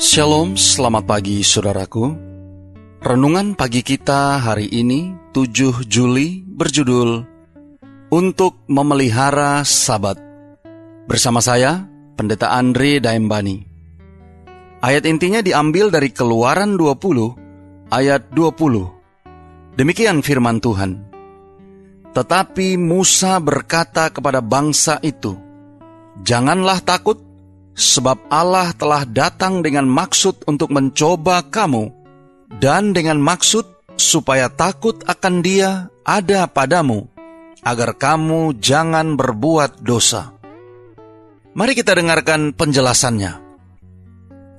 Shalom, selamat pagi saudaraku. Renungan pagi kita hari ini 7 Juli berjudul Untuk Memelihara Sabat. Bersama saya, Pendeta Andre Daembani. Ayat intinya diambil dari Keluaran 20 ayat 20. Demikian firman Tuhan. Tetapi Musa berkata kepada bangsa itu, "Janganlah takut, sebab Allah telah datang dengan maksud untuk mencoba kamu, dan dengan maksud supaya takut akan Dia ada padamu, agar kamu jangan berbuat dosa. Mari kita dengarkan penjelasannya.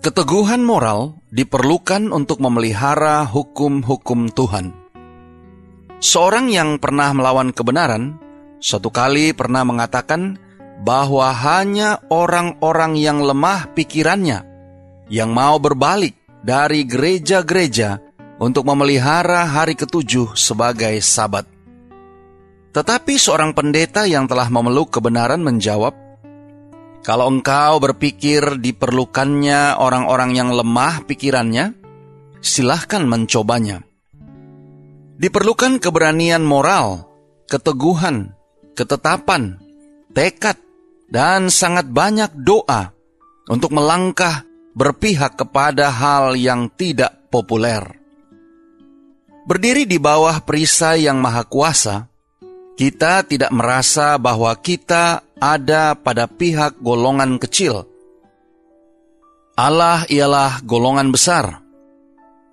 Keteguhan moral diperlukan untuk memelihara hukum-hukum Tuhan. Seorang yang pernah melawan kebenaran, suatu kali pernah mengatakan bahwa hanya orang-orang yang lemah pikirannya yang mau berbalik dari gereja-gereja untuk memelihara hari ketujuh sebagai sabat. Tetapi seorang pendeta yang telah memeluk kebenaran menjawab, "Kalau engkau berpikir diperlukannya orang-orang yang lemah pikirannya, silahkan mencobanya." Diperlukan keberanian moral, keteguhan, ketetapan, tekad, dan sangat banyak doa untuk melangkah berpihak kepada hal yang tidak populer. Berdiri di bawah perisai yang maha kuasa, kita tidak merasa bahwa kita ada pada pihak golongan kecil. Allah ialah golongan besar.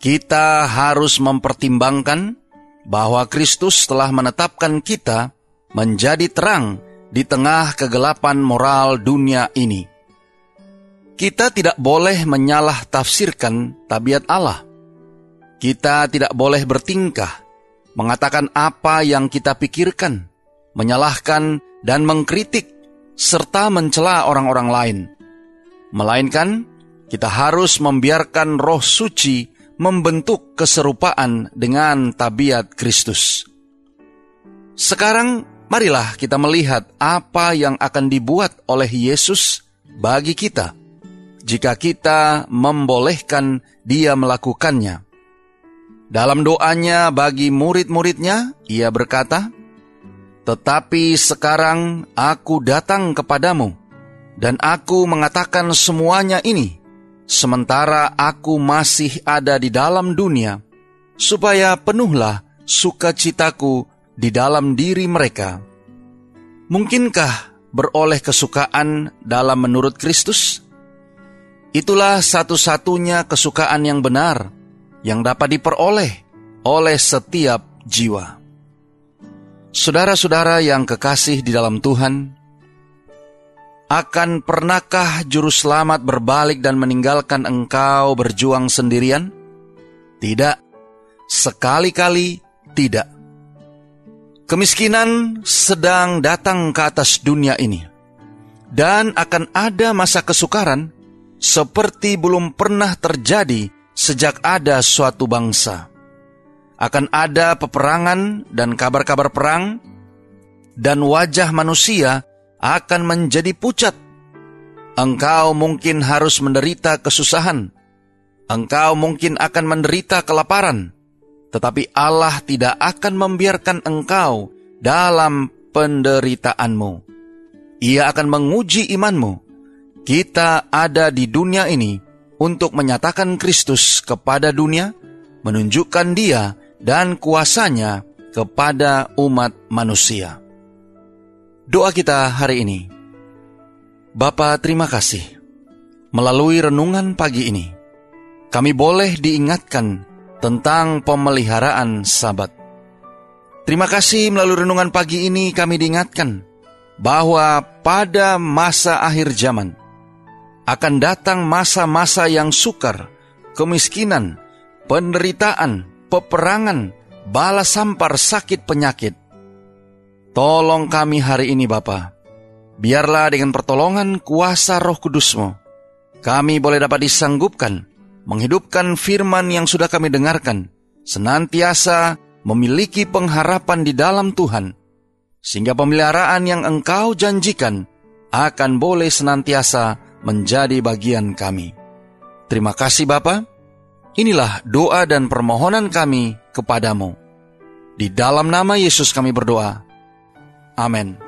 Kita harus mempertimbangkan bahwa Kristus telah menetapkan kita menjadi terang di tengah kegelapan moral dunia ini. Kita tidak boleh menyalah tafsirkan tabiat Allah. Kita tidak boleh bertingkah, mengatakan apa yang kita pikirkan, menyalahkan dan mengkritik, serta mencela orang-orang lain. Melainkan, kita harus membiarkan roh suci membentuk keserupaan dengan tabiat Kristus. Sekarang Marilah kita melihat apa yang akan dibuat oleh Yesus bagi kita jika kita membolehkan Dia melakukannya. Dalam doanya bagi murid-muridnya, Ia berkata, "Tetapi sekarang Aku datang kepadamu, dan Aku mengatakan semuanya ini, sementara Aku masih ada di dalam dunia, supaya penuhlah sukacitaku di dalam diri mereka. Mungkinkah beroleh kesukaan dalam menurut Kristus? Itulah satu-satunya kesukaan yang benar yang dapat diperoleh oleh setiap jiwa. Saudara-saudara yang kekasih di dalam Tuhan, akan pernahkah juru selamat berbalik dan meninggalkan engkau berjuang sendirian? Tidak, sekali-kali tidak. Kemiskinan sedang datang ke atas dunia ini, dan akan ada masa kesukaran seperti belum pernah terjadi sejak ada suatu bangsa. Akan ada peperangan dan kabar-kabar perang, dan wajah manusia akan menjadi pucat. Engkau mungkin harus menderita kesusahan, engkau mungkin akan menderita kelaparan tetapi Allah tidak akan membiarkan engkau dalam penderitaanmu. Ia akan menguji imanmu. Kita ada di dunia ini untuk menyatakan Kristus kepada dunia, menunjukkan Dia dan kuasanya kepada umat manusia. Doa kita hari ini. Bapa terima kasih. Melalui renungan pagi ini, kami boleh diingatkan tentang pemeliharaan sabat. Terima kasih melalui renungan pagi ini kami diingatkan bahwa pada masa akhir zaman akan datang masa-masa yang sukar, kemiskinan, penderitaan, peperangan, bala sampar sakit penyakit. Tolong kami hari ini Bapa. Biarlah dengan pertolongan kuasa roh kudusmu, kami boleh dapat disanggupkan, menghidupkan firman yang sudah kami dengarkan, senantiasa memiliki pengharapan di dalam Tuhan, sehingga pemeliharaan yang engkau janjikan akan boleh senantiasa menjadi bagian kami. Terima kasih Bapa. Inilah doa dan permohonan kami kepadamu. Di dalam nama Yesus kami berdoa. Amin.